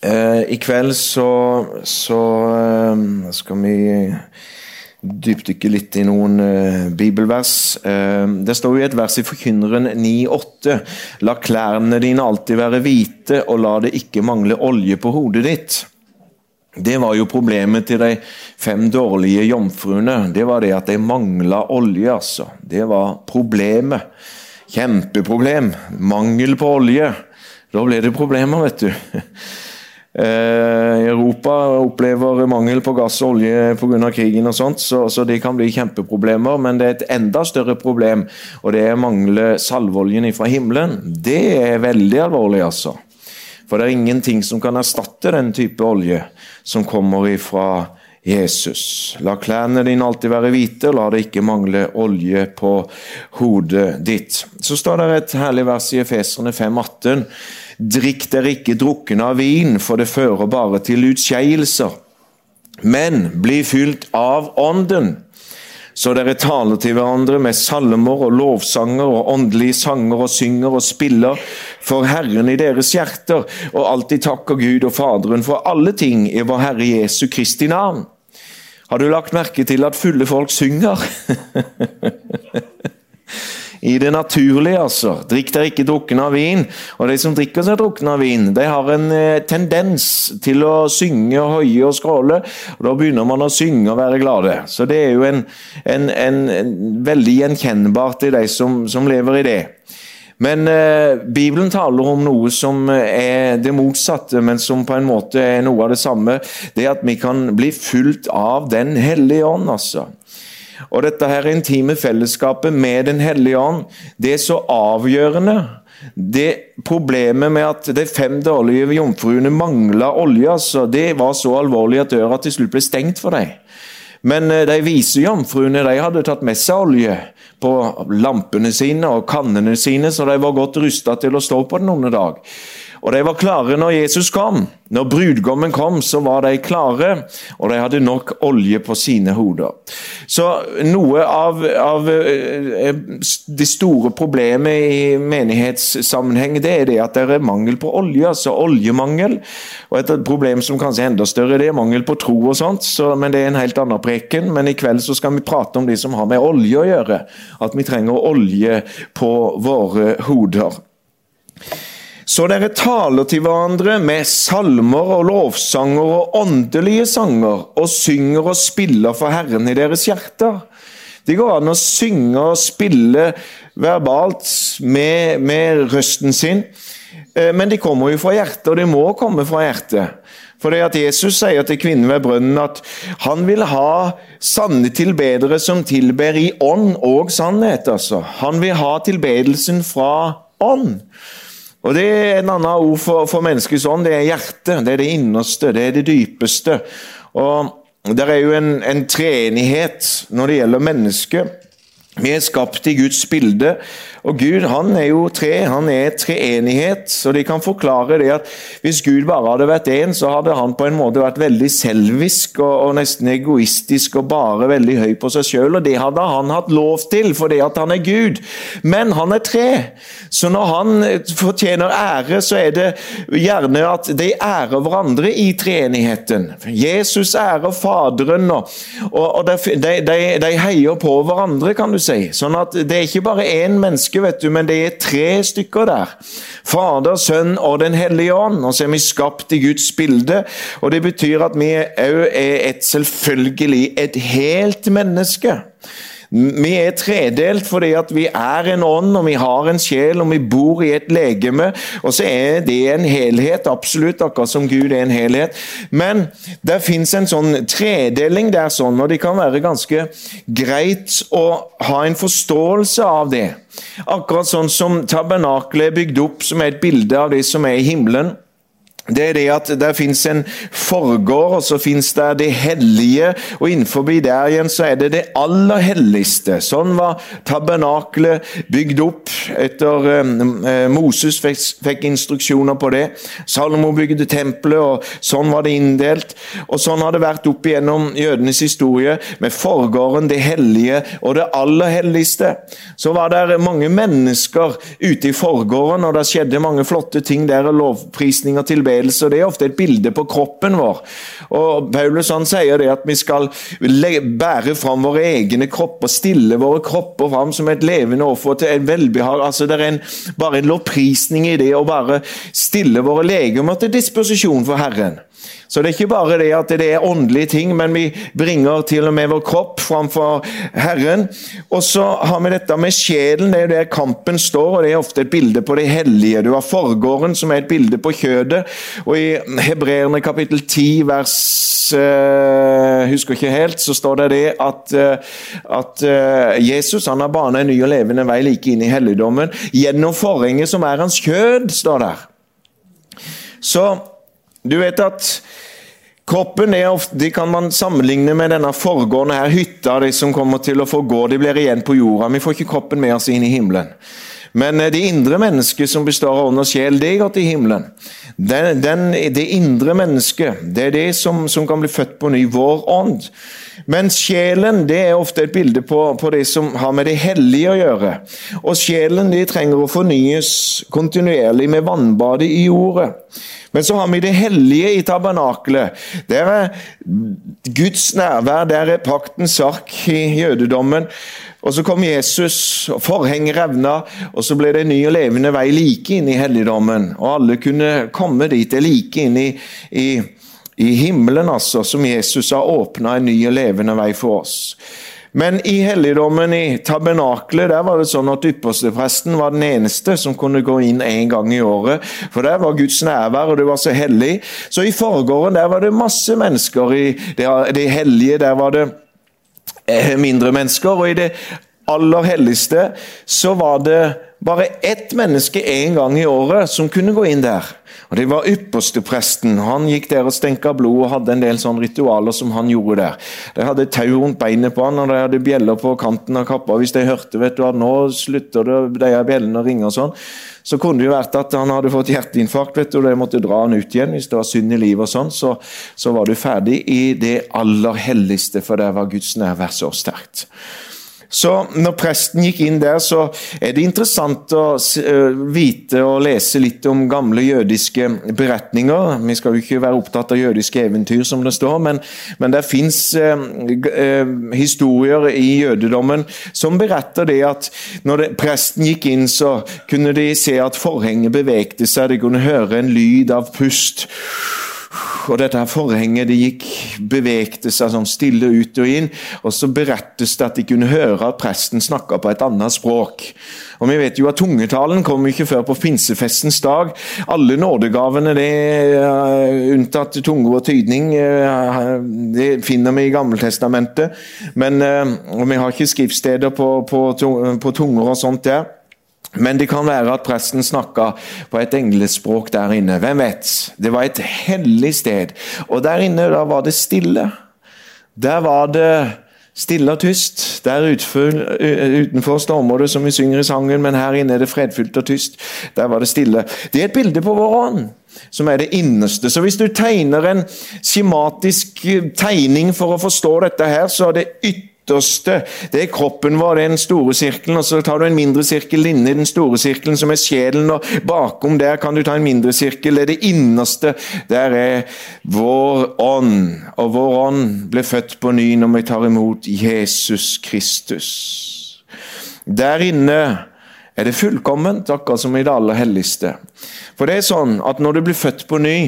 Eh, I kveld så, så eh, skal vi dypdykke litt i noen uh, bibelvers. Uh, det står jo et vers i Forkynneren 9,8.: La klærne dine alltid være hvite, og la det ikke mangle olje på hodet ditt. Det var jo problemet til de fem dårlige jomfruene. Det var det at de mangla olje, altså. Det var problemet. Kjempeproblem. Mangel på olje. Da ble det problemer, vet du. Eh, Europa opplever mangel på gass og olje pga. krigen, og sånt, så, så det kan bli kjempeproblemer. Men det er et enda større problem, og det er å mangle salveoljen fra himmelen. Det er veldig alvorlig, altså. For det er ingenting som kan erstatte den type olje som kommer ifra Jesus. La klærne dine alltid være hvite, la det ikke mangle olje på hodet ditt. Så står det et herlig vers i Efeserne 5,18. Drikk dere ikke drukne av vin, for det fører bare til utskeielser. Men bli fylt av Ånden, så dere taler til hverandre med salmer og lovsanger og åndelige sanger og synger og spiller for Herren i deres hjerter, og alltid takker Gud og Faderen for alle ting i vår Herre Jesu Kristi navn. Har du lagt merke til at fulle folk synger? i det naturlige, altså. Drikk dere ikke drukken av vin. Og de som drikker seg drukken av vin, de har en eh, tendens til å synge og hoie og skråle. og Da begynner man å synge og være glade. Så det er jo en, en, en, en veldig gjenkjennbart i de som, som lever i det. Men eh, Bibelen taler om noe som er det motsatte, men som på en måte er noe av det samme. Det at vi kan bli fulgt av Den hellige ånd, altså. Og dette her intime fellesskapet med Den hellige ånd, det er så avgjørende. Det Problemet med at de fem dårlige jomfruene mangla olje, altså, det var så alvorlig at døra til slutt ble stengt for dem. Men eh, de vise jomfruene de hadde tatt med seg olje på lampene sine og kannene sine, så de var godt rusta til å stå på den onde dag. Og de var klare når Jesus kom. Når brudgommen kom, så var de klare, og de hadde nok olje på sine hoder. Så noe av, av eh, det store problemet i menighetssammenheng, det er det at det er mangel på olje, altså oljemangel. Og et problem som kanskje er enda større, det er mangel på tro og sånt, så, men det er en helt annen preken. Men i kveld så skal vi prate om de som har med olje å gjøre. At vi trenger olje på våre hoder. Så dere taler til hverandre med salmer og lovsanger og åndelige sanger, og synger og spiller for Herren i deres hjerter. Det går an å synge og spille verbalt med, med røsten sin, eh, men de kommer jo fra hjertet, og de må komme fra hjertet. For det at Jesus sier til kvinnen ved brønnen at han vil ha sanne tilbedere som tilber i ånd og sannhet. altså. Han vil ha tilbedelsen fra ånd. Og Det er en annen ord for, for menneskets ånd. Det er hjertet. Det er det innerste, det er det dypeste. Og Det er jo en, en treenighet når det gjelder mennesket. Vi er skapt i Guds bilde, og Gud han er jo tre, han er treenighet. Så de kan forklare det at hvis Gud bare hadde vært én, så hadde han på en måte vært veldig selvisk og, og nesten egoistisk og bare veldig høy på seg sjøl. Og det hadde han hatt lov til, fordi at han er Gud. Men han er tre. Så når han fortjener ære, så er det gjerne at de ærer hverandre i treenigheten. Jesus ærer Faderen, og, og de, de, de heier på hverandre, kan du si. Sånn at det er ikke bare én menneske menneske, vet du, men det er tre stykker der. Fader, Sønn og Den hellige ånd. Og så er vi skapt i Guds bilde. Og det betyr at vi òg er et selvfølgelig et helt menneske. Vi er tredelt fordi at vi er en ånd, og vi har en sjel, og vi bor i et legeme. Og så er det en helhet, absolutt, akkurat som Gud er en helhet. Men det fins en sånn tredeling der, sånn, og det kan være ganske greit å ha en forståelse av det. Akkurat sånn som tabernakelet er bygd opp, som er et bilde av det som er i himmelen det er det at det fins en forgård, og så fins det det hellige, og innenfor der igjen så er det det aller helligste. Sånn var tabernakelet bygd opp etter eh, Moses fikk, fikk, instruksjoner på det. Salomo bygde tempelet, og sånn var det inndelt. Og sånn har det vært opp igjennom jødenes historie, med forgården, det hellige og det aller helligste. Så var det mange mennesker ute i forgården, og det skjedde mange flotte ting der, og lovprisning og tilbedelse og det er ofte et bilde på kroppen vår. Og Paulus han sier det at vi skal bære fram våre egne kropper, stille våre kropper fram som et levende offer til en velbehag. Altså, det er en, bare en lovprisning i det å bare stille våre legemer til disposisjon for Herren. Så det er ikke bare det at det er åndelige ting, men vi bringer til og med vår kropp framfor Herren. Og så har vi dette med sjelen, det er jo der kampen står, og det er ofte et bilde på det hellige. Du har forgården, som er et bilde på kjødet, og i Hebreerne kapittel 10 vers uh, husker ikke helt, så står det det at, uh, at uh, Jesus han har banet en ny og levende vei like inn i helligdommen gjennom forhenget som er hans kjød, står der. Så du vet at kroppen er ofte, kan man sammenligne med denne foregående her hytta, de som kommer til å få gå, de blir igjen på jorda. Vi får ikke kroppen med oss inn i himmelen. Men eh, det indre mennesket som består av ånd og sjel, det går til himmelen. Den, den, det indre mennesket, det er det som, som, kan bli født på ny, vår ånd. Men sjelen det er ofte et bilde på, på, det som har med det hellige å gjøre. Og sjelen de trenger å fornyes kontinuerlig med vannbadet i jordet. Men så har vi det hellige i tabernakelet. Der er Guds nærvær, der er paktens ark i jødedommen. Og Så kom Jesus, og forhenget revna, og så ble det en ny og levende vei like inn i helligdommen. Og alle kunne komme dit, det er like inn i, i, i himmelen, altså, som Jesus har åpna en ny og levende vei for oss. Men i helligdommen, i tabernaklet, der var det sånn at ypperstepresten var den eneste som kunne gå inn én gang i året. For der var Guds nærvær, og det var så hellig. Så i forgården der var det masse mennesker. I det, det hellige der var det eh, mindre mennesker. Og i det aller helligste så var det bare ett menneske én gang i året som kunne gå inn der. Og Det var ypperstepresten. Han gikk der og stenka blod og hadde en del sånne ritualer som han gjorde der. De hadde tau rundt beinet på han, og de hadde bjeller på kanten av kappa. Hvis de hørte vet du, at nå slutter det, de bjellene å ringe, og sånn, så kunne det jo vært at han hadde fått hjerteinfarkt vet du, og de måtte dra han ut igjen. Hvis det var synd i livet, og sånn, så, så var du ferdig i det aller helligste, for der var Guds nærvær så sterkt. Så når presten gikk inn der, så er det interessant å eh, vite og lese litt om gamle jødiske beretninger. Vi skal jo ikke være opptatt av jødiske eventyr, som det står, men, men det fins eh, eh, historier i jødedommen som beretter det at når det, presten gikk inn, så kunne de se at forhenget bevegte seg, de kunne høre en lyd av pust og dette her forhenget det gikk, bevegte seg sånn stille ut og inn. Og så berettes det at de kunne høre at presten snakka på et annet språk. Og Vi vet jo at tungetalen kom ikke før på pinsefestens dag. Alle nådegavene, det er unntatt tunge og tydning, eh, det finner vi i Gammeltestamentet. Men, eh, og vi har ikke skriftsteder på, på, på tunger og sånt der. Men det kan være at presten snakka på et englespråk der inne. Hvem vet? Det var et hellig sted. Og der inne da var det stille. Der var det stille og tyst. Der utenfor stormer det, som vi synger i sangen, men her inne er det fredfylt og tyst. Der var det stille. Det er et bilde på vår ånd, som er det innerste. Så hvis du tegner en skjematisk tegning for å forstå dette her, så er det ytterligere ytterste. Det er kroppen vår, det er den store sirkelen. og Så tar du en mindre sirkel inni den store sirkelen, som er sjelen. og Bakom der kan du ta en mindre sirkel. Det er det innerste. Der er vår ånd. Og vår ånd ble født på ny når vi tar imot Jesus Kristus. Der inne er det fullkomment, akkurat som i det aller helligste. For det er sånn at når du blir født på ny,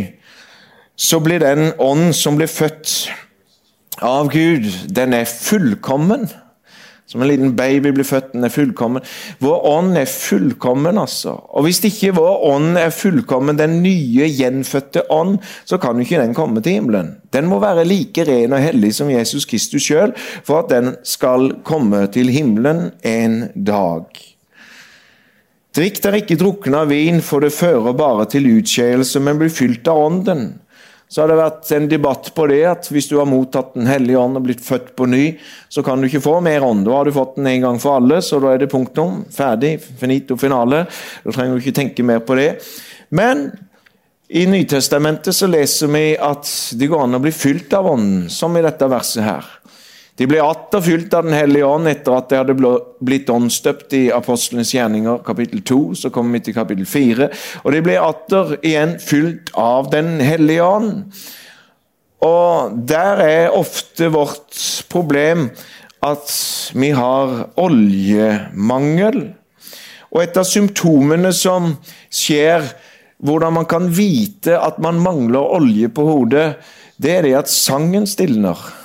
så blir den ånd som blir født av Gud, den er fullkommen. Som en liten baby blir født, den er fullkommen. Vår ånd er fullkommen, altså. Og hvis ikke vår ånd er fullkommen, den nye, gjenfødte ånd, så kan jo ikke den komme til himmelen. Den må være like ren og hellig som Jesus Kristus sjøl, for at den skal komme til himmelen en dag. Drikk dere ikke drukne av vin, for det fører bare til utskeielse, men blir fylt av ånden så har det vært en debatt på det at hvis du har mottatt Den hellige ånd og blitt født på ny, så kan du ikke få mer ånd. Da har du fått den en gang for alle, så da er det punktum. Ferdig. Finito finale. Da trenger du ikke tenke mer på det. Men i Nytestamentet så leser vi at det går an å bli fylt av ånden, som i dette verset her. De ble atter fylt av Den hellige ånd etter at de hadde blitt åndsdøpt i Apostlenes gjerninger, kapittel 2. Så kommer vi til kapittel 4. Og de ble atter igjen fylt av Den hellige ånd. Og der er ofte vårt problem at vi har oljemangel. Og et av symptomene som skjer, hvordan man kan vite at man mangler olje på hodet, det er det at sangen stilner.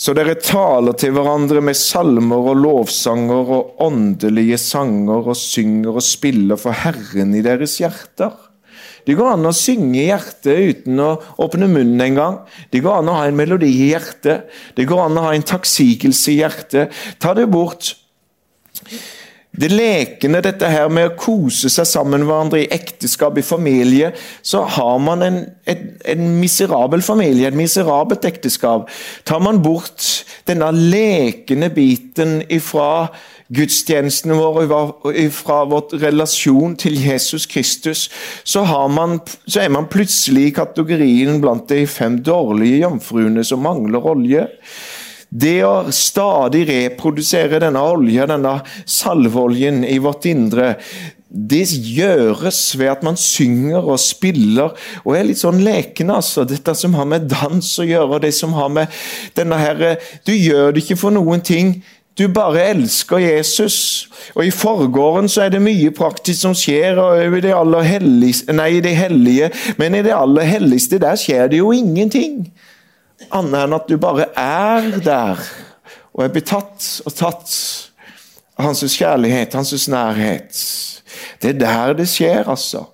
Så dere taler til hverandre med salmer og lovsanger og åndelige sanger og synger og spiller for Herren i deres hjerter. Det går an å synge i hjertet uten å åpne munnen engang. Det går an å ha en melodi i hjertet. Det går an å ha en takksigelse i hjertet. Ta det bort det lekende, dette her med å kose seg sammen med hverandre i ekteskap, i familie, så har man en, en, en miserabel familie, et miserabelt ekteskap. Tar man bort denne lekende biten ifra gudstjenestene våre, fra vår relasjon til Jesus Kristus, så, man, så er man plutselig i kategorien blant de fem dårlige jomfruene som mangler olje. Det å stadig reprodusere denne olja, denne salveoljen i vårt indre, det gjøres ved at man synger og spiller og er litt sånn lekende. altså. Dette som har med dans å gjøre, det som har med denne her, Du gjør det ikke for noen ting. Du bare elsker Jesus. Og I forgården så er det mye praktisk som skjer, og i det aller helligste, nei, det hellige, men i det aller helligste der skjer det jo ingenting annet enn at du bare er der og er betatt og tatt av hans kjærlighet, hans nærhet. Det er der det skjer, altså.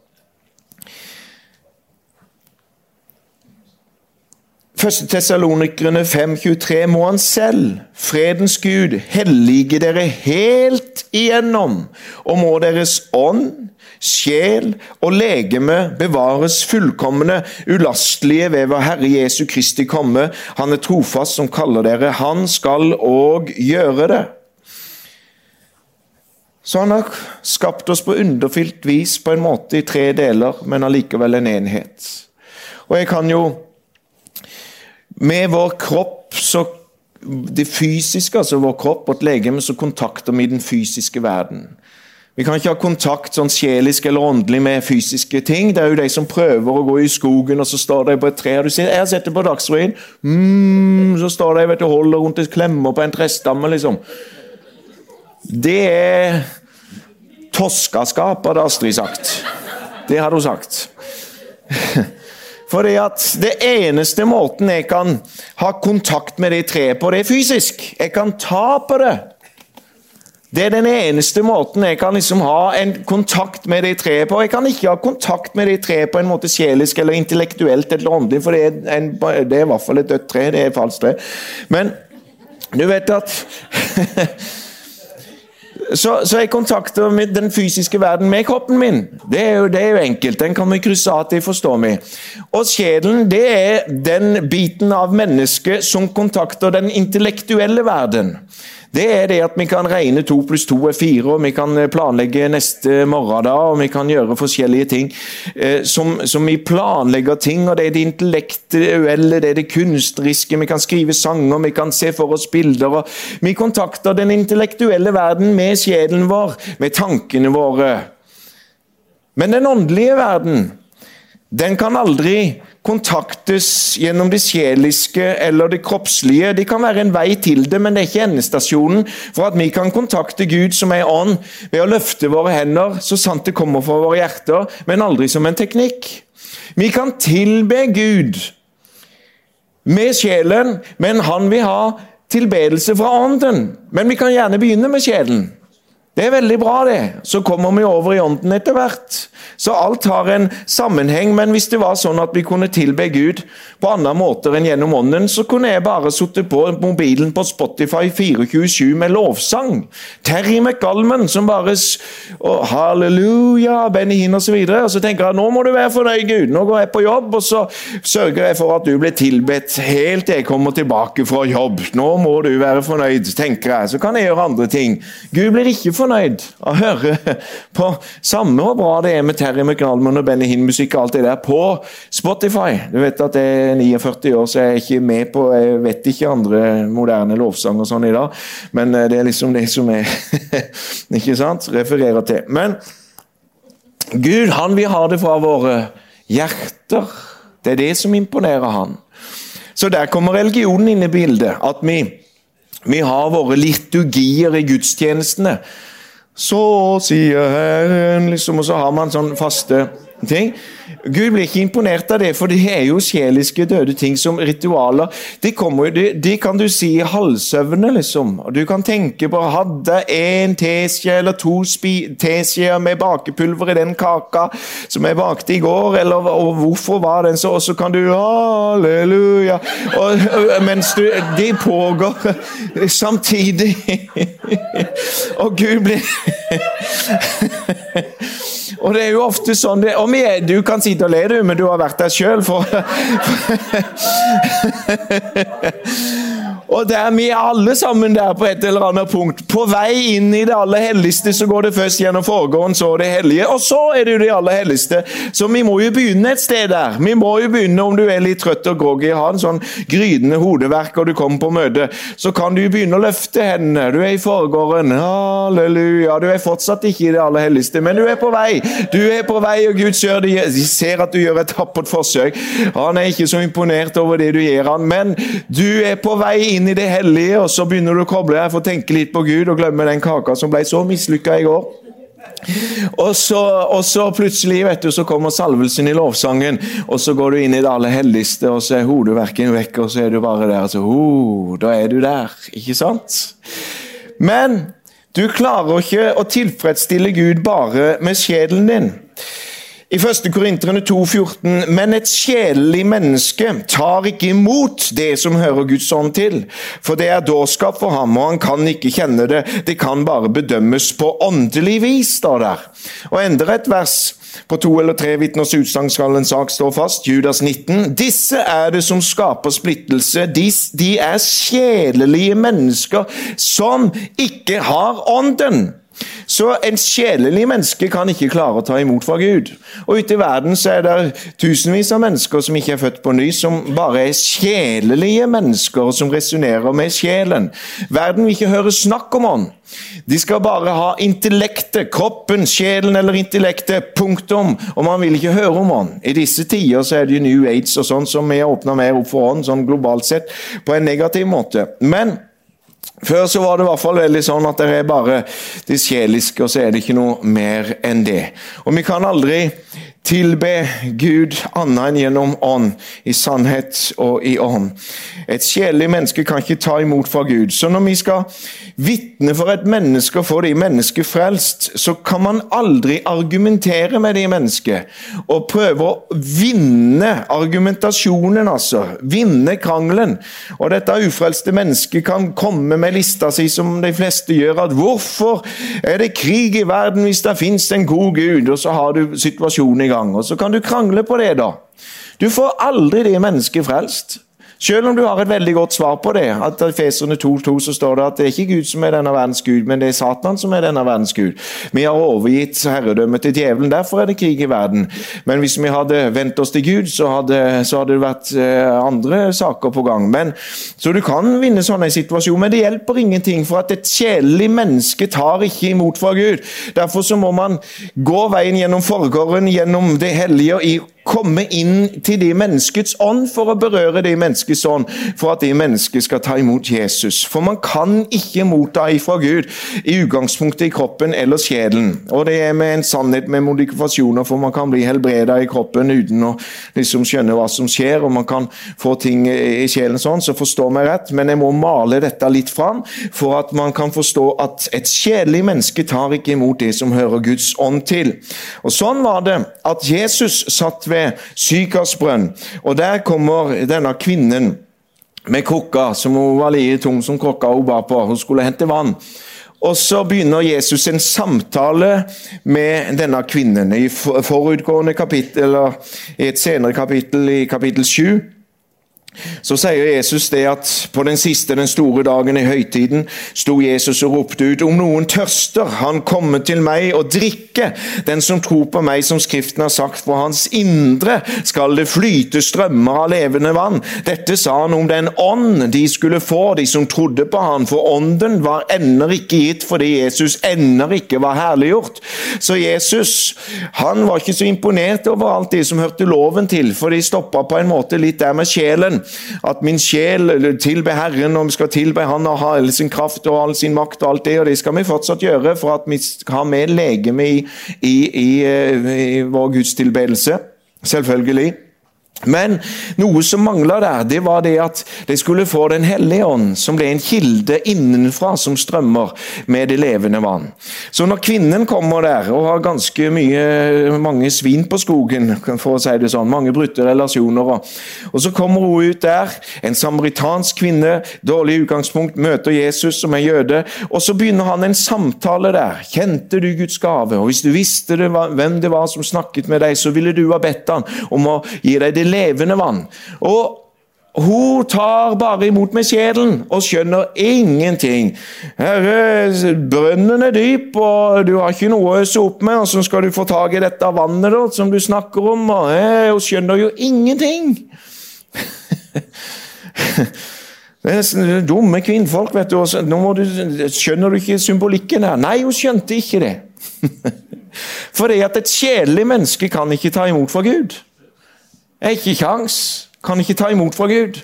Første Tessalonikerne 5,23 må han selv, fredens Gud, hellige dere helt igjennom, og må deres ånd, sjel og legeme bevares fullkomne, ulastelige ved vår Herre Jesu Kristi komme. Han er trofast som kaller dere. Han skal òg gjøre det. Så han har skapt oss på underfylt vis, på en måte i tre deler, men allikevel en enhet. Og jeg kan jo Med vår kropp så det fysiske, altså vår kropp, vårt legeme, så kontakter vi den fysiske verden. Vi kan ikke ha kontakt sånn sjelisk eller åndelig med fysiske ting. Det er jo de som prøver å gå i skogen, og så står de på et tre. og du sier, 'Jeg har sett det på Dagsrevyen.' Mm, så står de vet du, holder rundt et klemmer på en trestamme, liksom. Det er toskaskap, hadde Astrid sagt. Det hadde hun sagt. Fordi at Det eneste måten jeg kan ha kontakt med det treet på, det er fysisk. Jeg kan ta på det. Det er den eneste måten jeg kan liksom ha en kontakt med de tre på. Jeg kan ikke ha kontakt med de tre på en måte sjelisk eller intellektuelt eller åndelig, for det er, en, det er i hvert fall et dødt tre. Det er et falskt tre. Men du vet at så, så, jeg kontakter den fysiske verden med kroppen min. Det er, jo, det er jo enkelt. Den kan vi krysse av til, forstår vi. Og sjelen det er den biten av mennesket som kontakter den intellektuelle verden det er det at vi kan regne to pluss to er fire, og vi kan eh, planlegge neste morgen da, og vi kan gjøre forskjellige ting. Eh, som, som, vi planlegger ting, og det er det intellektuelle, det er det kunstneriske. Vi kan skrive sanger, vi kan se for oss bilder. og Vi kontakter den intellektuelle verden med sjelen vår, med tankene våre. Men den åndelige verden, den kan aldri kontaktes gjennom det sjeliske eller det kroppslige. Det kan være en vei til det, men det er ikke endestasjonen for at vi kan kontakte Gud som er ånd, ved å løfte våre hender så sant det kommer fra våre hjerter, men aldri som en teknikk. Vi kan tilbe Gud med sjelen, men han vil ha tilbedelse fra ånden. Men vi kan gjerne begynne med sjelen. Det er veldig bra, det. Så kommer vi over i ånden etter hvert. Så alt har en sammenheng, men hvis det var sånn at vi kunne tilbe Gud på andre måter enn gjennom ånden, så kunne jeg bare sittet på mobilen på Spotify 427 med lovsang. Terry McGalman som bare og Halleluja, Benny Hinn osv. Og, og så tenker jeg nå må du være fornøyd, Gud. Nå går jeg på jobb, og så sørger jeg for at du blir tilbedt helt til jeg kommer tilbake fra jobb. Nå må du være fornøyd, tenker jeg. Så kan jeg gjøre andre ting. Gud blir ikke fornøyd fornøyd å høre på samme hvor bra det er med Terry McNalman og Benny Hinn-musikk og alt det der på Spotify. Du vet at jeg er 49 år, så jeg er ikke med på Jeg vet ikke andre moderne lovsanger sånn i dag, men eh, det er liksom det som jeg ikke sant, refererer til. Men Gud, han vil ha det fra våre hjerter. Det er det som imponerer han. Så der kommer religionen inn i bildet. At vi vi har våre liturgier i gudstjenestene. Så sier Herren, liksom, og så har man sånne faste ting. Gud blir ikke imponert av det, for det er jo sjeliske døde ting som ritualer. De, kommer, de, de kan du si i halvsøvne, liksom. Og Du kan tenke på hadde en teskje eller to teskjeer med bakepulver i den kaka som jeg bakte i går, eller og hvorfor var den så Og så kan du Halleluja! Og, mens du De pågår samtidig. og Gud blir og det er jo ofte sånn det, og er, Du kan sitte og le, du, men du har vært der sjøl. For, Og der vi er alle sammen der på et eller annet punkt. På vei inn i det aller helligste så går det først gjennom foregående, så det hellige, og så er det jo det aller helligste. Så vi må jo begynne et sted der. Vi må jo begynne om du er litt trøtt og groggy, har en sånn grydende hodeverk og du kommer på møte, så kan du begynne å løfte hendene. Du er i foregården. Halleluja. Du er fortsatt ikke i det aller helligste, men du er på vei. Du er på vei, og Gud ser, ser at du gjør et tappert forsøk. Han er ikke så imponert over det du gjør, han, men du er på vei inn inn i det hellige, og så begynner du å koble deg for å tenke litt på Gud og glemme den kaka som ble så mislykka i går. Og så, og så, plutselig vet du, så kommer salvelsen i lovsangen, og så går du inn i det aller helligste, og så er hodeverken vekk, og så er du bare der. Så, oh, da er du der, ikke sant? Men du klarer ikke å tilfredsstille Gud bare med sjelen din. I 1. Korinterne 2,14.: Men et sjelelig menneske tar ikke imot det som hører Guds ånd til, for det er dårskap for ham, og han kan ikke kjenne det. Det kan bare bedømmes på åndelig vis, står der. Og endre et vers på to eller tre vitners utsagn skal en sak stå fast. Judas 19. Disse er det som skaper splittelse. De, de er sjelelige mennesker som ikke har ånden. Så en sjelelig menneske kan ikke klare å ta imot fra Gud. Og ute i verden så er det tusenvis av mennesker som ikke er født på ny, som bare er sjelelige mennesker som resonnerer med sjelen. Verden vil ikke høre snakk om ånd. De skal bare ha intellektet, kroppen, sjelen eller intellektet. Punktum. Og man vil ikke høre om ånd. I disse tider så er det jo New Age og sånn som vi åpner mer opp for ånd, sånn globalt sett, på en negativ måte. Men før så var det i hvert fall veldig sånn at det er bare det sjeliske, og så er det ikke noe mer enn det. Og vi kan aldri tilbe Gud annet enn gjennom ånd, i sannhet og i ånd. Et sjelelig menneske kan ikke ta imot fra Gud. Så når vi skal vitne for et menneske og få de mennesket frelst, så kan man aldri argumentere med de mennesket og prøve å vinne argumentasjonen, altså. Vinne krangelen. Og dette ufrelste mennesket kan komme med lista si, som de fleste gjør, at hvorfor er det krig i verden hvis det fins en god Gud, og så har du situasjonen i gang gang, og så kan du krangle på det, da. Du får aldri det mennesket frelst. Selv om du har et veldig godt svar på det. at I Feserne 2.2 så står det at det er ikke Gud som er denne verdens gud, men det er Satan som er denne verdens gud. Vi har overgitt herredømmet til djevelen, derfor er det krig i verden. Men hvis vi hadde vendt oss til Gud, så hadde, så hadde det vært eh, andre saker på gang. Men, så du kan vinne sånne situasjoner, men det hjelper ingenting, for at et sjelelig menneske tar ikke imot fra Gud. Derfor så må man gå veien gjennom forgården, gjennom det hellige, i komme inn til de menneskets ånd for å berøre de menneskets ånd, for at de mennesket skal ta imot Jesus. For man kan ikke motta ifra Gud i utgangspunktet i kroppen eller sjelen. Og det er med en sannhet med modifikasjoner, for man kan bli helbreda i kroppen uten å liksom skjønne hva som skjer, og man kan få ting i sjelen sånn, så forstå meg rett, men jeg må male dette litt fram for at man kan forstå at et sjelelig menneske tar ikke imot det som hører Guds ånd til. Og Sånn var det at Jesus satt ved ved Sykarsbrønn. Og der kommer denne kvinnen med krukka, som hun var like tung som krukka hun bar på. Hun skulle hente vann. Og så begynner Jesus en samtale med denne kvinnen. I forutgående kapittel, eller i et senere kapittel, i kapittel 7, Så sier Jesus det at på den siste, den store dagen i høytiden, sto Jesus og ropte ut om noen tørster, han komme til meg og drikke. Den som tror på meg, som Skriften har sagt, for hans indre skal det flyte strømmer av levende vann. Dette sa han om den ånd de skulle få, de som trodde på han, for ånden var ennå ikke gitt fordi Jesus ennå ikke var herliggjort. Så Jesus han var ikke så imponert over alt de som hørte loven til, for de stoppa på en måte litt der med sjelen at min sjel tilber Herren, og vi skal tilbe Han ha all sin kraft og all sin makt og alt det, og det skal vi fortsatt gjøre for at vi har med legeme i, i, i, eh, i vår gudstilbedelse. Selvfølgelig. Men noe som mangla der, det var det at de skulle få Den hellige ånd, som ble en kilde innenfra som strømmer med det levende vann. Så når kvinnen kommer der og har ganske mye, mange svin på skogen, for å si det sånn, mange brutte relasjoner, og så kommer hun ut der, en samaritansk kvinne, dårlig utgangspunkt, møter Jesus som er jøde, og så begynner han en samtale der. Kjente du Guds gave? Og hvis du visste det hvem det var som snakket med deg, så ville du ha bedt han om å gi deg det levende vann. Og hun tar bare imot med kjelen og skjønner ingenting. Herre, brønnen er dyp, og du har ikke noe å øse opp med. Hvordan skal du få tak i dette vannet da, som du snakker om? Og hun skjønner jo ingenting. Det er dumme kvinnfolk, vet du. Nå du, skjønner du ikke symbolikken her? Nei, hun skjønte ikke det. For det at et kjedelig menneske kan ikke ta imot fra Gud. Jeg har ikke kjangs. Kan ikke ta imot fra Gud.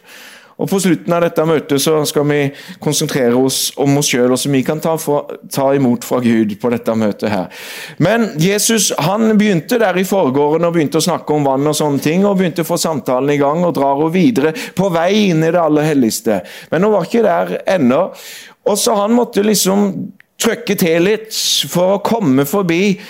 Og På slutten av dette møtet så skal vi konsentrere oss om oss sjøl, som vi kan ta, fra, ta, imot fra Gud på dette møtet. her. Men Jesus han begynte der i forgården og begynte å snakke om vann og sånne ting, og begynte å få samtalen i gang og drar henne videre på vei inn i det aller helligste. Men hun var ikke der ennå. Og så han måtte liksom trykke til litt for å komme forbi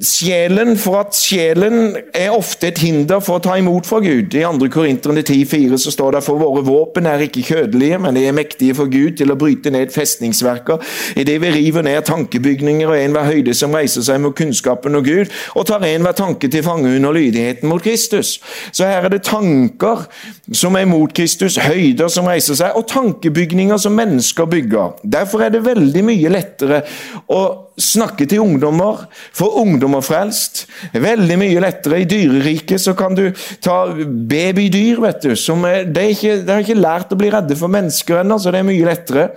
Sjelen, for at sjelen er ofte et hinder for å ta imot fra Gud. I 2. Korinterne 10,4 så står det for våre våpen er ikke kjødelige, men de er mektige for Gud til å bryte ned festningsverker, idet vi river ned tankebygninger og enhver høyde som reiser seg mot kunnskapen og Gud, og tar enhver tanke til fange under lydigheten mot Kristus. Så her er det tanker som er mot Kristus, høyder som reiser seg, og tankebygninger som mennesker bygger. Derfor er det veldig mye lettere å snakke til ungdommer, få ungdommer frelst. Veldig mye lettere. I dyreriket så kan du ta babydyr, vet du. Som er, de, er ikke, de har ikke lært å bli redde for mennesker ennå, så det er mye lettere.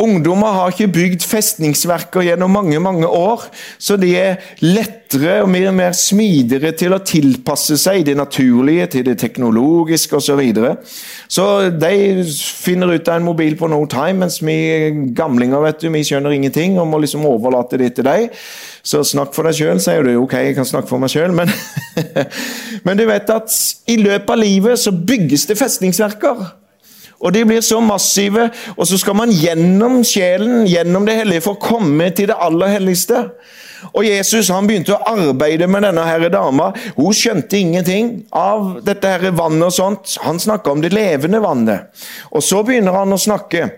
Ungdommer har ikke bygd festningsverker gjennom mange mange år, så de er lettere og mer og mer smidigere til å tilpasse seg det naturlige til det teknologiske osv. Så, videre. så de finner ut av en mobil på no time, mens vi gamlinger vet du, vi skjønner ingenting og må liksom overlate det til deg. Så snakk for deg sjøl, sier du. Ok, jeg kan snakke for meg sjøl, men Men du vet at i løpet av livet så bygges det festningsverker. Og de blir så massive, og så skal man gjennom sjelen, gjennom det hellige, for å komme til det aller helligste. Og Jesus han begynte å arbeide med denne her dama. Hun skjønte ingenting av dette her vannet og sånt. Han snakka om det levende vannet. Og så begynner han å snakke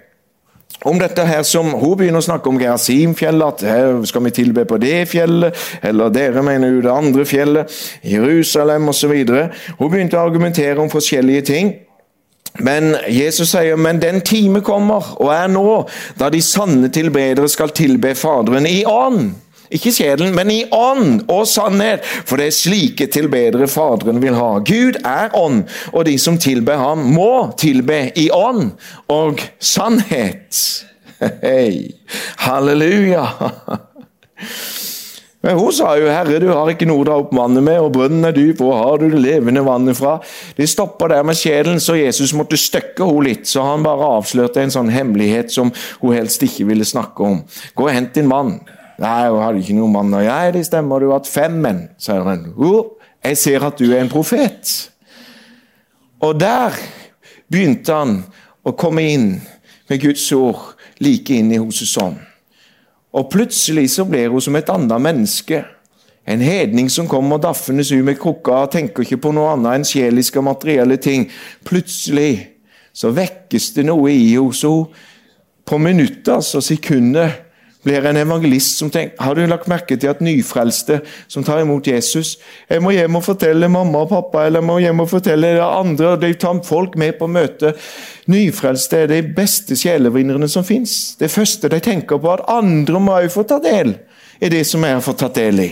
om dette her som Hun begynner å snakke om Gerasimfjellet, at her skal vi tilbe på det fjellet, eller dere mener jo det andre fjellet, Jerusalem osv. Hun begynte å argumentere om forskjellige ting. Men Jesus sier, men den time kommer, og er nå, da de sanne tilbedere skal tilbe Faderen i ånd. Ikke sjelen, men i ånd og sannhet, for det er slike tilbedere Faderen vil ha. Gud er ånd, og de som tilber ham, må tilbe i ånd og sannhet. Hei, halleluja! Men hun sa jo 'Herre, du har ikke noe å dra opp vannet med', 'og brønnen er dyp, hvor har du det levende vannet fra?' De stoppa der med sjelen, så Jesus måtte støkke henne litt, så han bare avslørte en sånn hemmelighet som hun helst ikke ville snakke om. 'Gå og hent din mann'. Nei, hun hadde ikke noen mann. Ja, det stemmer, du har hatt fem menn, sier han. Jo, jeg ser at du er en profet. Og der begynte han å komme inn med Guds ord like inn i Hoses ånd. Og plutselig så blir hun som et annet menneske. En hedning som kommer daffende ut med krukka og tenker ikke på noe annet enn sjeliske og materielle ting. Plutselig så vekkes det noe i henne. Så på minutter og sekunder blir en evangelist som tenker Har du lagt merke til at nyfrelste som tar imot Jesus Jeg må hjem og fortelle mamma og pappa, eller jeg må hjem og fortelle det andre. og De tar folk med på møte. Nyfrelste er de beste sjelevinnerne som fins. Det første de tenker på, at andre må òg få ta del i det som jeg har fått tatt del i.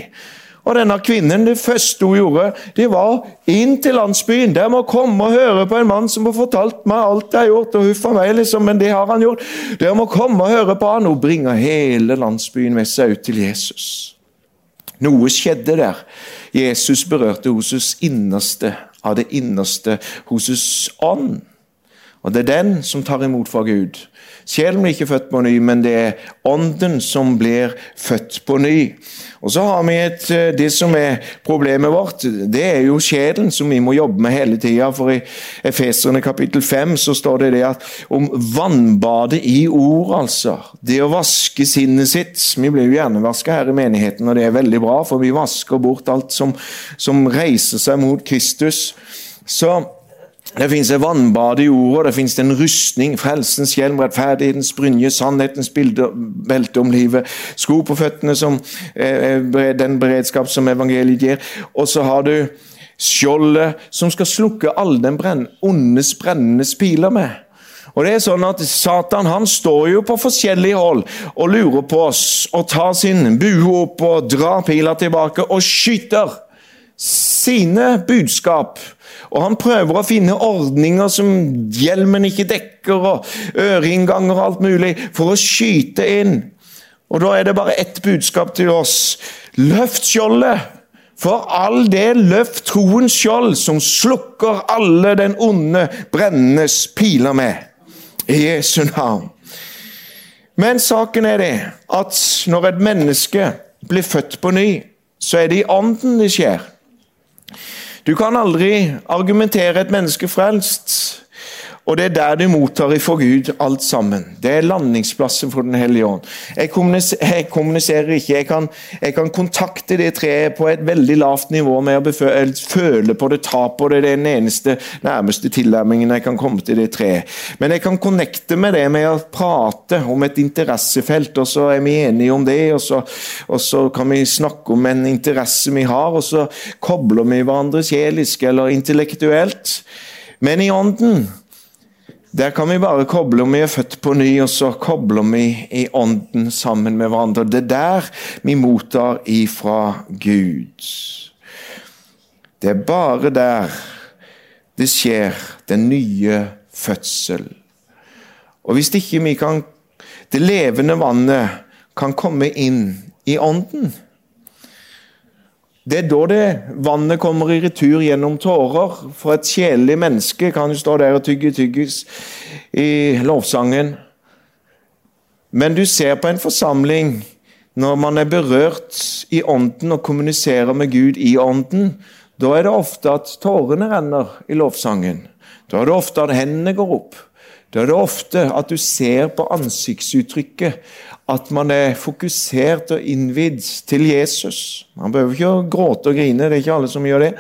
Og denne kvinnen, Det første hun gjorde, det var inn til landsbyen. Der må komme og høre på en mann som har fortalt meg alt jeg har gjort. og huffa meg liksom, Men det har han gjort. Der må komme og høre på han. Hun bringer hele landsbyen med seg ut til Jesus. Noe skjedde der. Jesus berørte hennes innerste av det innerste, hos hennes ånd. Og Det er den som tar imot fra Gud. Sjelen blir ikke født på ny, men det er ånden som blir født på ny. Og så har vi et, eh, Det som er problemet vårt, det er jo sjelen som vi må jobbe med hele tida. For i Efeserne kapittel 5 så står det det at om vannbadet i ord, altså. Det å vaske sinnet sitt. Vi blir jo hjernevaska her i menigheten, og det er veldig bra, for vi vasker bort alt som, som reiser seg mot Kristus. Så det fins et vannbad i ordet, det fins en rustning, frelsens hjelm, rettferdighetens brynje, sannhetens bilde, belte om livet, sko på føttene, som den beredskap som evangeliet gir. Og så har du skjoldet som skal slukke alle den brenn, ondes brennende piler med. Og det er sånn at Satan han står jo på forskjellige hold og lurer på oss og tar sin bue opp og drar pila tilbake og skyter sine budskap og han prøver å finne ordninger som hjelmen ikke dekker, og øreinnganger og alt mulig, for å skyte inn. Og da er det bare ett budskap til oss. Løft skjoldet! For all del, løft troens skjold, som slukker alle den onde brennes piler med. I Jesu navn. Men saken er det at når et menneske blir født på ny, så er det i ånden det skjer. Du kan aldri argumentere et menneske frelst. Og det er der du mottar ifra Gud alt sammen. Det er landingsplassen for Den hellige ånd. Jeg kommuniserer, jeg kommuniserer ikke. Jeg kan, jeg kan, kontakte det treet på et veldig lavt nivå med å føle på det, ta på det. Det er den eneste nærmeste tilnærmingen jeg kan komme til det treet. Men jeg kan connecte med det med å prate om et interessefelt, og så er vi enige om det. Og så, og så kan vi snakke om en interesse vi har, og så kobler vi hverandre sjelisk eller intellektuelt. Men i ånden der kan vi bare koble om vi er født på ny, og så kobler vi i ånden sammen med hverandre. Det er der vi mottar ifra Gud. Det er bare der det skjer den nye fødsel. Og hvis ikke vi kan Det levende vannet kan komme inn i ånden det er da det vannet kommer i retur gjennom tårer. For et kjedelig menneske kan jo stå der og tygge tyggis i lovsangen. Men du ser på en forsamling når man er berørt i ånden og kommuniserer med Gud i ånden. Da er det ofte at tårene renner i lovsangen. Da er det ofte at hendene går opp. Da er det ofte at du ser på ansiktsuttrykket at man er fokusert og innvidd til Jesus. Man behøver ikke å gråte og grine, det er ikke alle som gjør det.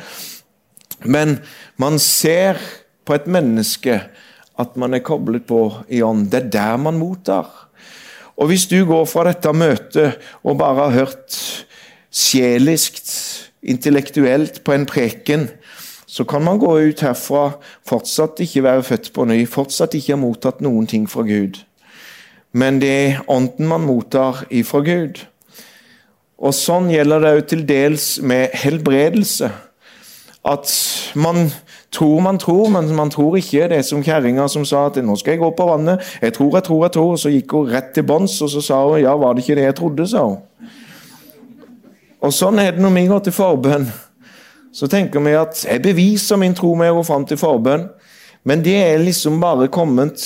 Men man ser på et menneske at man er koblet på i ånd. Det er der man mottar. Og hvis du går fra dette møtet og bare har hørt sjelisk, intellektuelt på en preken, så kan man gå ut herfra fortsatt ikke være født på ny, fortsatt ikke ha mottatt noen ting fra Gud men det er ånden man mottar ifra Gud. Og Sånn gjelder det òg til dels med helbredelse. At man tror man tror, men man tror ikke. Det er som kjerringa som sa at 'nå skal jeg gå på vannet'. 'Jeg tror, jeg tror, jeg tror'. Og så gikk hun rett til bånns, og så sa hun 'ja, var det ikke det jeg trodde', sa hun. Og Sånn er det når vi går til forbønn. Så tenker vi at jeg beviser min tro med å gå fram til forbønn. Men det er liksom bare kommet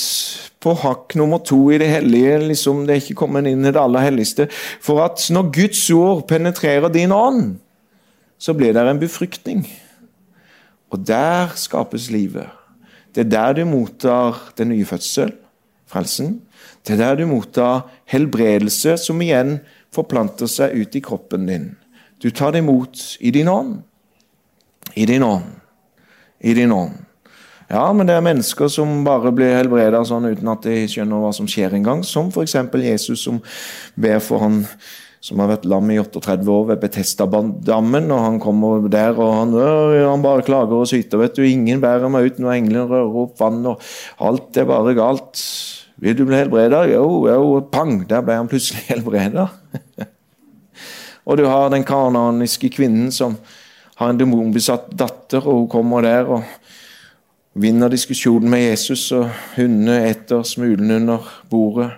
på hakk nummer to i det hellige. liksom Det er ikke kommet inn i det aller helligste. For at når Guds ord penetrerer din ånd, så blir det en befruktning. Og der skapes livet. Det er der du mottar den nye fødsel, frelsen. Det er der du mottar helbredelse, som igjen forplanter seg ut i kroppen din. Du tar det imot i din ånd. I din ånd. I din ånd. Ja, men det er mennesker som bare blir helbreda sånn uten at de skjønner hva som skjer engang. Som f.eks. Jesus som ber for han som har vært lam i 38 år ved Betestadammen. og Han kommer der og han, han bare klager og syter. vet du, Ingen bærer meg ut når englene rører opp vann, og alt er bare galt. Vil du bli helbreda? Jo, jo, pang! Der ble han plutselig helbreda. og du har den kananiske kvinnen som har en demonbesatt datter, og hun kommer der og vinner diskusjonen med Jesus, og hundene etter smulen under bordet.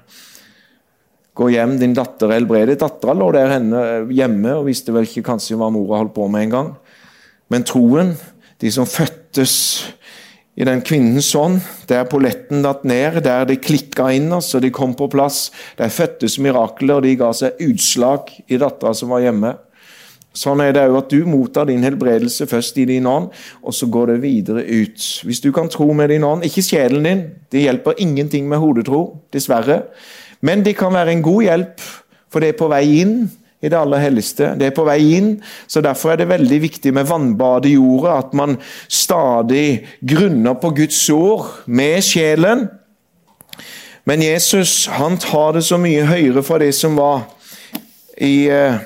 Gå hjem, din datter er helbredet. Dattera lå der henne hjemme og visste vel ikke kanskje hva mora holdt på med engang. Men troen, de som fødtes i den kvinnens ånd, der polletten datt ned, der det klikka inn oss og de kom på plass, der fødtes mirakler, og de ga seg utslag i dattera som var hjemme. Sånn er det òg at du mottar din helbredelse først i din ånd, og så går det videre ut. Hvis du kan tro med din ånd, ikke sjelen din, det hjelper ingenting med hodetro, dessverre, men det kan være en god hjelp, for det er på vei inn i det aller helligste. Det er på vei inn, så derfor er det veldig viktig med vannbad i jorda, at man stadig grunner på Guds ord med sjelen. Men Jesus han tar det så mye høyere fra det som var i eh,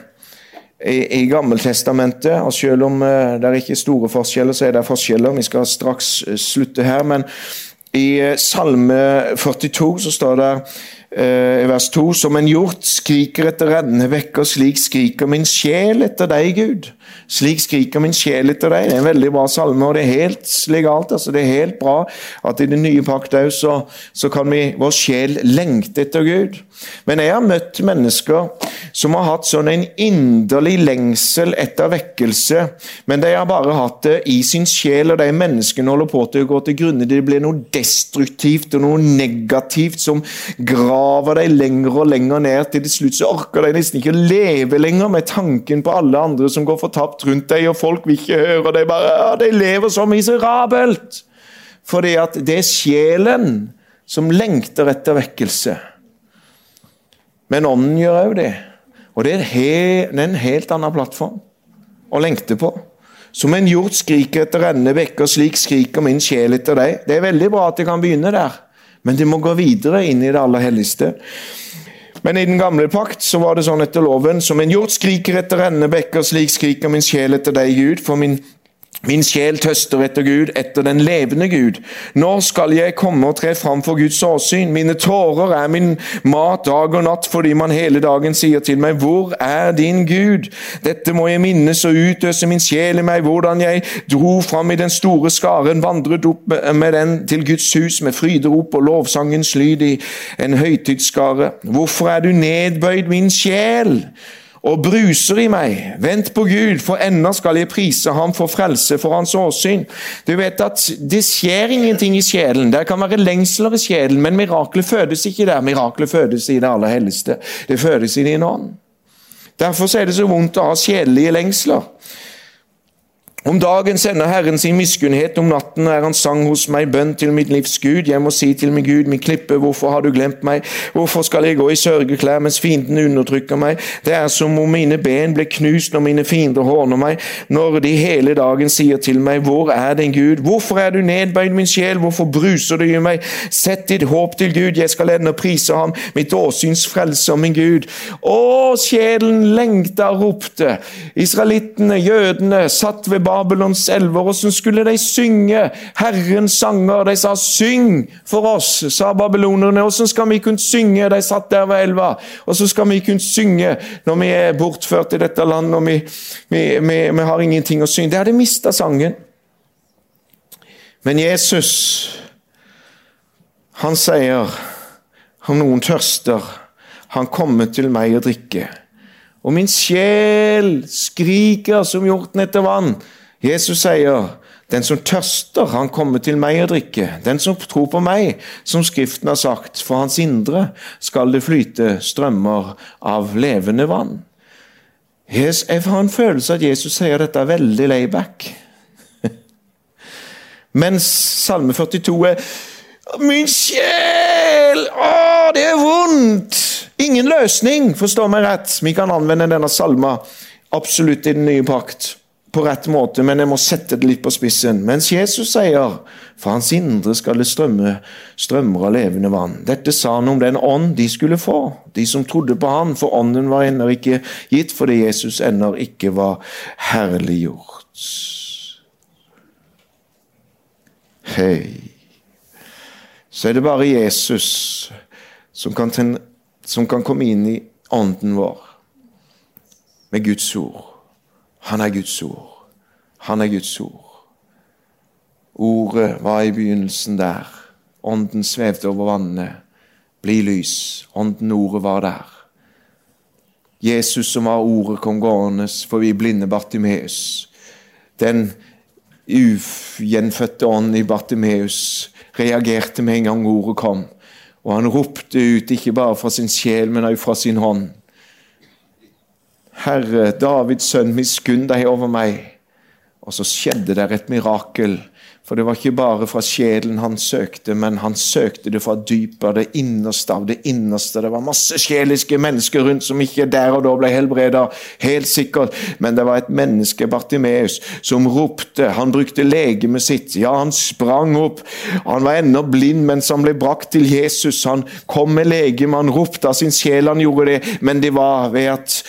i, Gammeltestamentet. og Selv om uh, det er ikke store forskjeller, så er det forskjeller. Vi skal straks uh, slutte her. Men i uh, Salme 42 så står det i vers 2.: Som en hjort skriker etter reddende vekker, slik skriker min sjel etter deg, Gud. Slik skriker min sjel etter deg. Det er en veldig bra salme, og det er helt legalt. altså Det er helt bra at i den nye pakt òg så, så, kan vi, vår sjel lengte etter Gud. Men jeg har møtt mennesker som har hatt sånn en inderlig lengsel etter vekkelse, men de har bare hatt det i sin sjel, og de menneskene holder på til å gå til grunne. Det blir noe destruktivt og noe negativt som graver dem lenger og lenger ned. Til slutt så orker de nesten ikke å leve lenger med tanken på alle andre som går fortapt rundt deg, og folk vil ikke høre. De bare, ja, de lever så miserabelt! Fordi at det er sjelen som lengter etter vekkelse. Men ånden gjør òg det. Og det er, en helt annen plattform å lengte på. Som en hjort skriker etter rennende bekker, slik skriker min sjel etter deg. Det er veldig bra at det kan begynne der, men det må gå videre inn i det aller helligste. Men i den gamle pakt så var det sånn etter loven som en hjort skriker etter rennende bekker, slik skriker min sjel etter deg, Gud, for min Min sjel tøster etter Gud, etter den levende Gud. Når skal jeg komme og tre fram for Guds åsyn? Mine tårer er min mat dag og natt, fordi man hele dagen sier til meg, Hvor er din Gud? Dette må jeg minnes og utøse min sjel i meg, hvordan jeg dro fram i den store skaren, vandret opp med den til Guds hus med fryderop og lovsangens lyd i en høytidsskare. Hvorfor er du nedbøyd, min sjel? Og bruser i meg. Vent på Gud, for ennå skal jeg prise ham for frelse for hans åsyn. Du vet at Det skjer ingenting i sjelen. Det kan være lengsler i sjelen, men miraklet fødes ikke der. Miraklet fødes i det aller helligste. Det fødes i din ånd. Derfor er det så vondt å ha sjelelige lengsler. Om dagen sender Herren sin miskunnhet, om natten er han sang hos meg bønn til mitt livs Gud. Jeg må si til min Gud, min klippe, hvorfor har du glemt meg? Hvorfor skal jeg gå i sørgeklær mens fienden undertrykker meg? Det er som om mine ben ble knust når mine fiender håner meg, når de hele dagen sier til meg, hvor er din Gud? Hvorfor er du nedbøyd, min sjel, hvorfor bruser du i meg? Sett ditt håp til Gud, jeg skal ennå prise ham, mitt åsyns frelser, min Gud. Å, sjelen lengta ropte. Israelittene, jødene, satt ved Babylons elver. Hvordan skulle de synge Herrens sanger? De sa 'syng for oss', sa babylonerne. Hvordan skal vi kunne synge? De satt der ved elva. Og så skal vi kunne synge når vi er bortført i dette landet og vi, vi, vi, vi har ingenting å synge. De hadde mista sangen. Men Jesus, han sier om noen tørster, han kommer til meg og drikker. Og min sjel skriker som hjorten etter vann. Jesus sier, 'Den som tørster, han kommer til meg og drikker.' 'Den som tror på meg, som Skriften har sagt, for hans indre skal det flyte strømmer av levende vann.' Jeg har en følelse at Jesus sier dette er veldig layback. Mens Salme 42 er Min sjel! Å, det er vondt! Ingen løsning, forstår meg rett. Vi kan anvende denne salma absolutt i den nye pakt. På rett måte, men jeg må sette det litt på spissen. Mens Jesus sier fra hans indre skal det strømme strømmer av levende vann. Dette sa han om den ånd de skulle få, de som trodde på han, for ånden var ennå ikke gitt fordi Jesus ennå ikke var herliggjort. Hei. Så er det bare Jesus som kan, som kan komme inn i ånden vår med Guds ord. Han er Guds ord. Han er Guds ord. Ordet var i begynnelsen der. Ånden svevde over vannet. Bli lys. Ånden, ordet var der. Jesus som var ordet, kom gående forbi blinde Bartimeus. Den ugjenfødte ånd i Bartimeus reagerte med en gang ordet kom. Og han ropte ut, ikke bare fra sin sjel, men også fra sin hånd. Herre, Davids sønn, miskunn deg over meg. Og så skjedde det et mirakel. For det var ikke bare fra sjelen han søkte, men han søkte det fra dypet av det innerste av det innerste. Det var masse sjeliske mennesker rundt som ikke der og da ble helbreda, helt sikkert. Men det var et menneske, Bartimeus, som ropte. Han brukte legemet sitt. Ja, han sprang opp. Han var ennå blind mens han ble brakt til Jesus. Han kom med legeme, han ropte av sin sjel, han gjorde det. Men det var ved at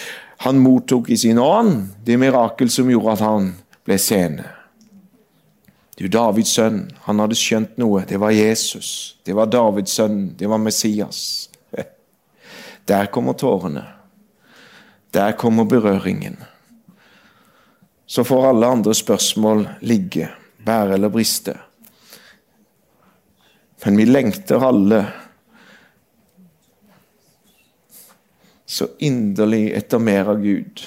han mottok i sin ånd det mirakel som gjorde at han ble seende. Du, Davids sønn, han hadde skjønt noe. Det var Jesus. Det var Davids sønn. Det var Messias. Der kommer tårene. Der kommer berøringen. Så får alle andre spørsmål ligge, bære eller briste. Men vi lengter alle så inderlig etter mer av Gud.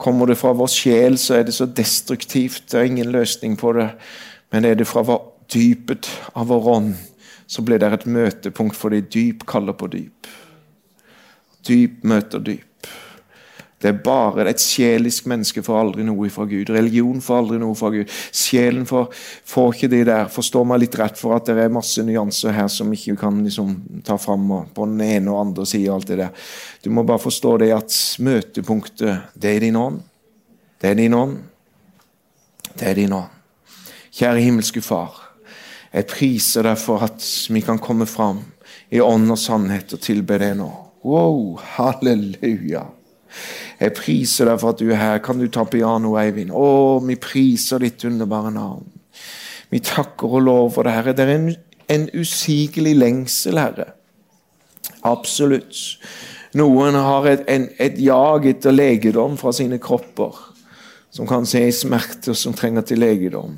Kommer det fra vår sjel, så er det så destruktivt. Det er ingen løsning på det. Men er det fra dypet av vår ånd, så blir det et møtepunkt fordi dyp kaller på dyp. Dyp møter dyp. Det er bare Et sjelisk menneske får aldri noe fra Gud. Religion får aldri noe fra Gud. Sjelen får, får ikke det der. Forstår meg litt rett for at det er masse nyanser her som ikke kan liksom ta fram på den ene og andre sida. alt det der. Du må bare forstå det at møtepunktet, det er din ånd. Det er din ånd. Det er din ånd. Kjære himmelske Far. Jeg priser deg for at vi kan komme fram i ånd og sannhet og tilbe deg nå. Wow, halleluja. Jeg priser deg for at du er her. Kan du ta piano, Eivind? Å, vi priser ditt underbare navn. Vi takker og lover det, Herre. Det er en, en usigelig lengsel, Herre. Absolutt. Noen har et, en, et jag etter legedom fra sine kropper, som kan se i smerte, som trenger til legedom.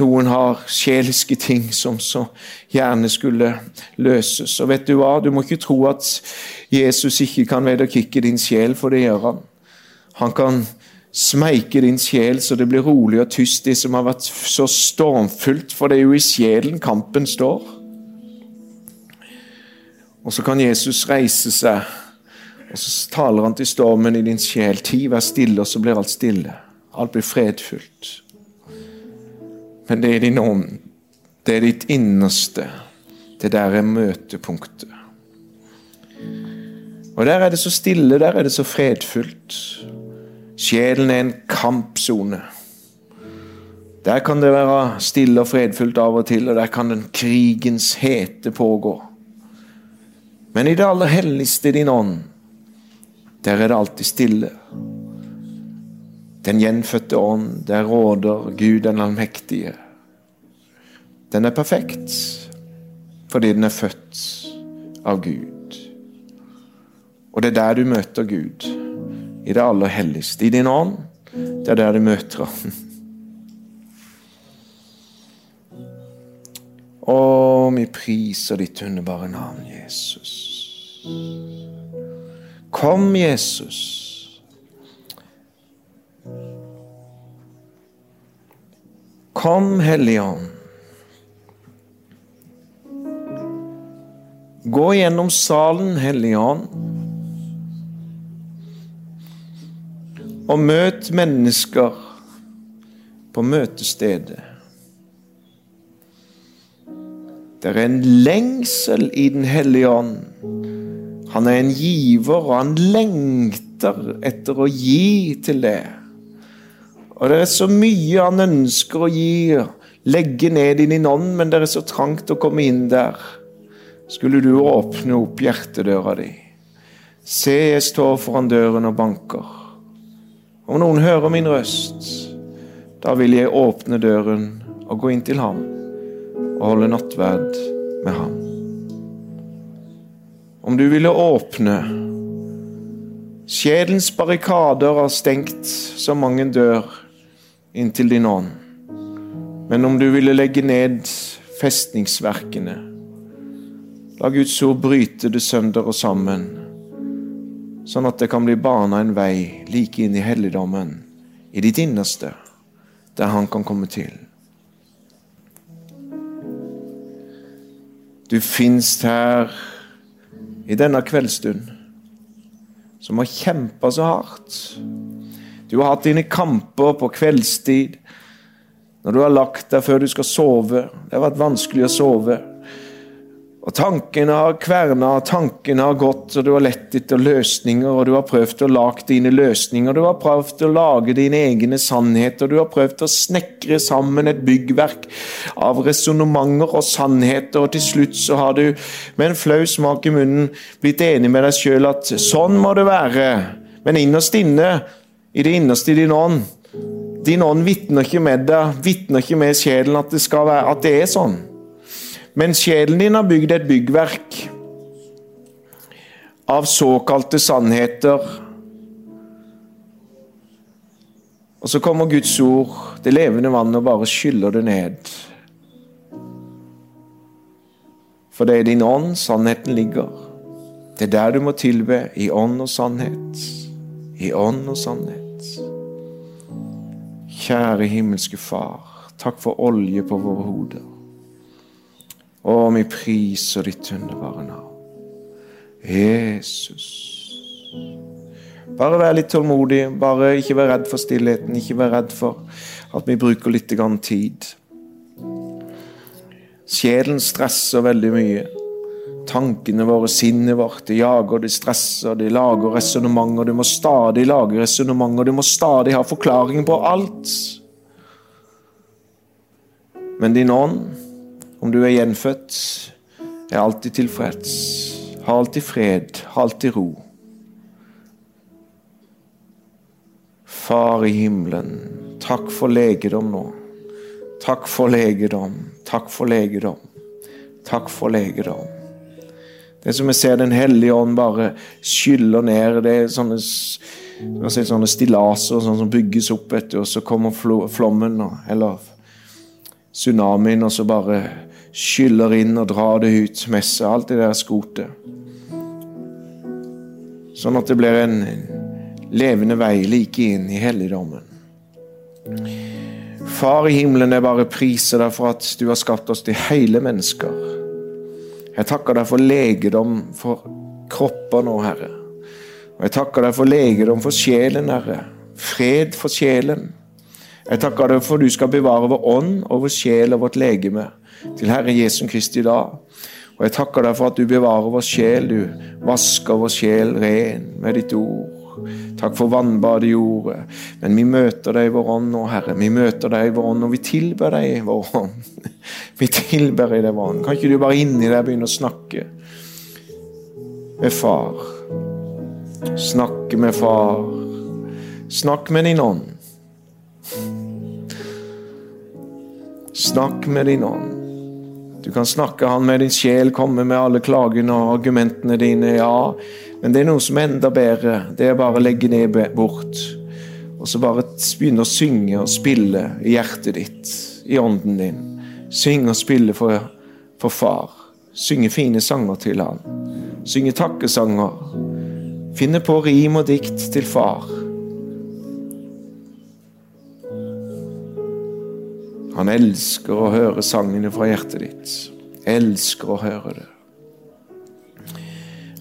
Noen har sjeliske ting som så gjerne skulle løses. Og vet du hva? Du må ikke tro at Jesus ikke kan vederkikke din sjel, for det gjør han. Han kan smeike din sjel så det blir rolig og tyst, det som har vært så stormfullt, for det er jo i sjelen kampen står. Og så kan Jesus reise seg, og så taler han til stormen i din sjel. Ti, vær stille, og så blir alt stille. Alt blir fredfullt. Men det er din ånd. Det er ditt innerste. Det der er møtepunktet. Og der er det så stille, der er det så fredfullt. Sjelen er en kampsone. Der kan det være stille og fredfullt av og til, og der kan den krigens hete pågå. Men i det aller helligste din ånd, der er det alltid stille. Den gjenfødte ånd, der råder Gud den allmektige. Den er perfekt fordi den er født av Gud. Og det er der du møter Gud i det aller helligste. I din ånd. Det er der du møter ham. Å, vi priser ditt underbare navn, Jesus. Kom, Jesus. Kom, Hellige Ånd. Gå gjennom salen, Hellige Ånd. og møt mennesker på møtestedet. Det er en lengsel i Den hellige ånd. Han er en giver, og han lengter etter å gi til det. Og det er så mye han ønsker å gi, legge ned i din ånd, men det er så trangt å komme inn der. Skulle du åpne opp hjertedøra di? Se, jeg står foran døren og banker. Om noen hører min røst, da vil jeg åpne døren og gå inn til ham og holde nattverd med ham. Om du ville åpne Sjelens barrikader har stengt så mange dør inntil din ånd. Men om du ville legge ned festningsverkene, la Guds ord bryte det sønder og sammen, sånn at det kan bli bana en vei like inn i helligdommen, i ditt innerste, der Han kan komme til. Du finst her i denne kveldsstund, som har kjempa så hardt. Du har hatt dine kamper på kveldstid, når du har lagt deg før du skal sove. Det har vært vanskelig å sove. Og Tankene har kverna, tankene har gått, og du har lett etter løsninger. og Du har prøvd å lage dine løsninger, du har prøvd å lage dine egne sannheter. Du har prøvd å snekre sammen et byggverk av resonnementer og sannheter. Og til slutt så har du med en flau smak i munnen blitt enig med deg sjøl at sånn må det være. Men innerst inne, i det innerste i din ånd Din ånd vitner ikke med deg, vitner ikke med sjelen at det, være, at det er sånn. Men sjelen din har bygd et byggverk av såkalte sannheter. Og så kommer Guds ord, det levende vannet, og bare skyller det ned. For det er din ånd sannheten ligger. Det er der du må tilbe, i ånd og sannhet. I ånd og sannhet. Kjære himmelske Far, takk for olje på våre hoder. Å, vi priser ditt underbare navn. Jesus. Bare vær litt tålmodig. Bare ikke vær redd for stillheten. Ikke vær redd for at vi bruker litt tid. Sjelen stresser veldig mye. Tankene våre, sinnet vårt, det jager, det stresser, det lager resonnementer. Du må stadig lage resonnementer, du må stadig ha forklaring på alt. Men din ånd om du er gjenfødt, er alltid tilfreds, har alltid fred, har alltid ro. Far i himmelen, takk for legedom nå. Takk for legedom, takk for legedom, takk for legedom. Det som jeg ser Den hellige ånd bare skyller ned, det er sånne, sånne stillaser sånn som bygges opp, etter, og så kommer flommen, eller tsunamien, og så bare skyller inn og drar det ut Messe, alt det der skotet. Sånn at det blir en levende vei like inn i helligdommen. Far i himmelen, jeg bare priser deg for at du har skapt oss til hele mennesker. Jeg takker deg for legedom for kropper nå, Herre. Og jeg takker deg for legedom for sjelen, Herre. Fred for sjelen. Jeg takker deg for du skal bevare vår ånd og vår sjel og vårt legeme til Herre Jesu Kristi dag. Og jeg takker deg for at du bevarer vår sjel, du vasker vår sjel ren med ditt ord. Takk for vannbadet i ordet. Men vi møter deg i vår ånd nå, Herre. Vi møter deg i vår ånd, og vi tilber deg i vår ånd. Vi tilber deg i vår ånd. Kan ikke du bare inni deg begynne å snakke med far? Snakke med far. Snakk med din ånd. Snakk med din ånd. Du kan snakke han med din sjel, komme med alle klagene og argumentene dine. Ja, men det er noe som er enda bedre. Det er bare å legge ned bort. Og så bare begynne å synge og spille i hjertet ditt, i ånden din. Synge og spille for, for far. Synge fine sanger til han. Synge takkesanger. Finne på rim og dikt til far. Han elsker å høre sangene fra hjertet ditt. Elsker å høre det.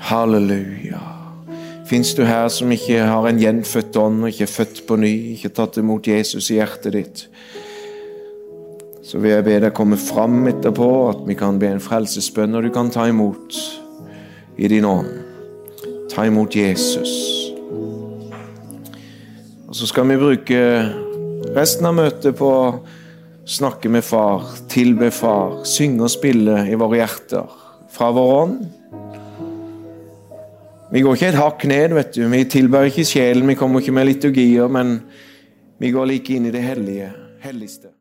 Halleluja. Fins du her som ikke har en gjenfødt ånd, ikke er født på ny, ikke tatt imot Jesus i hjertet ditt, så vil jeg be deg komme fram etterpå, at vi kan be en frelsesbønn, og du kan ta imot i din ånd. Ta imot Jesus. Og så skal vi bruke resten av møtet på å snakke med far, tilbe far, synge og spille i våre hjerter fra vår ånd. Vi går ikke et hakk ned, vet du. Vi tilbærer ikke sjelen, vi kommer ikke med liturgier, men vi går like inn i det hellige, helligste.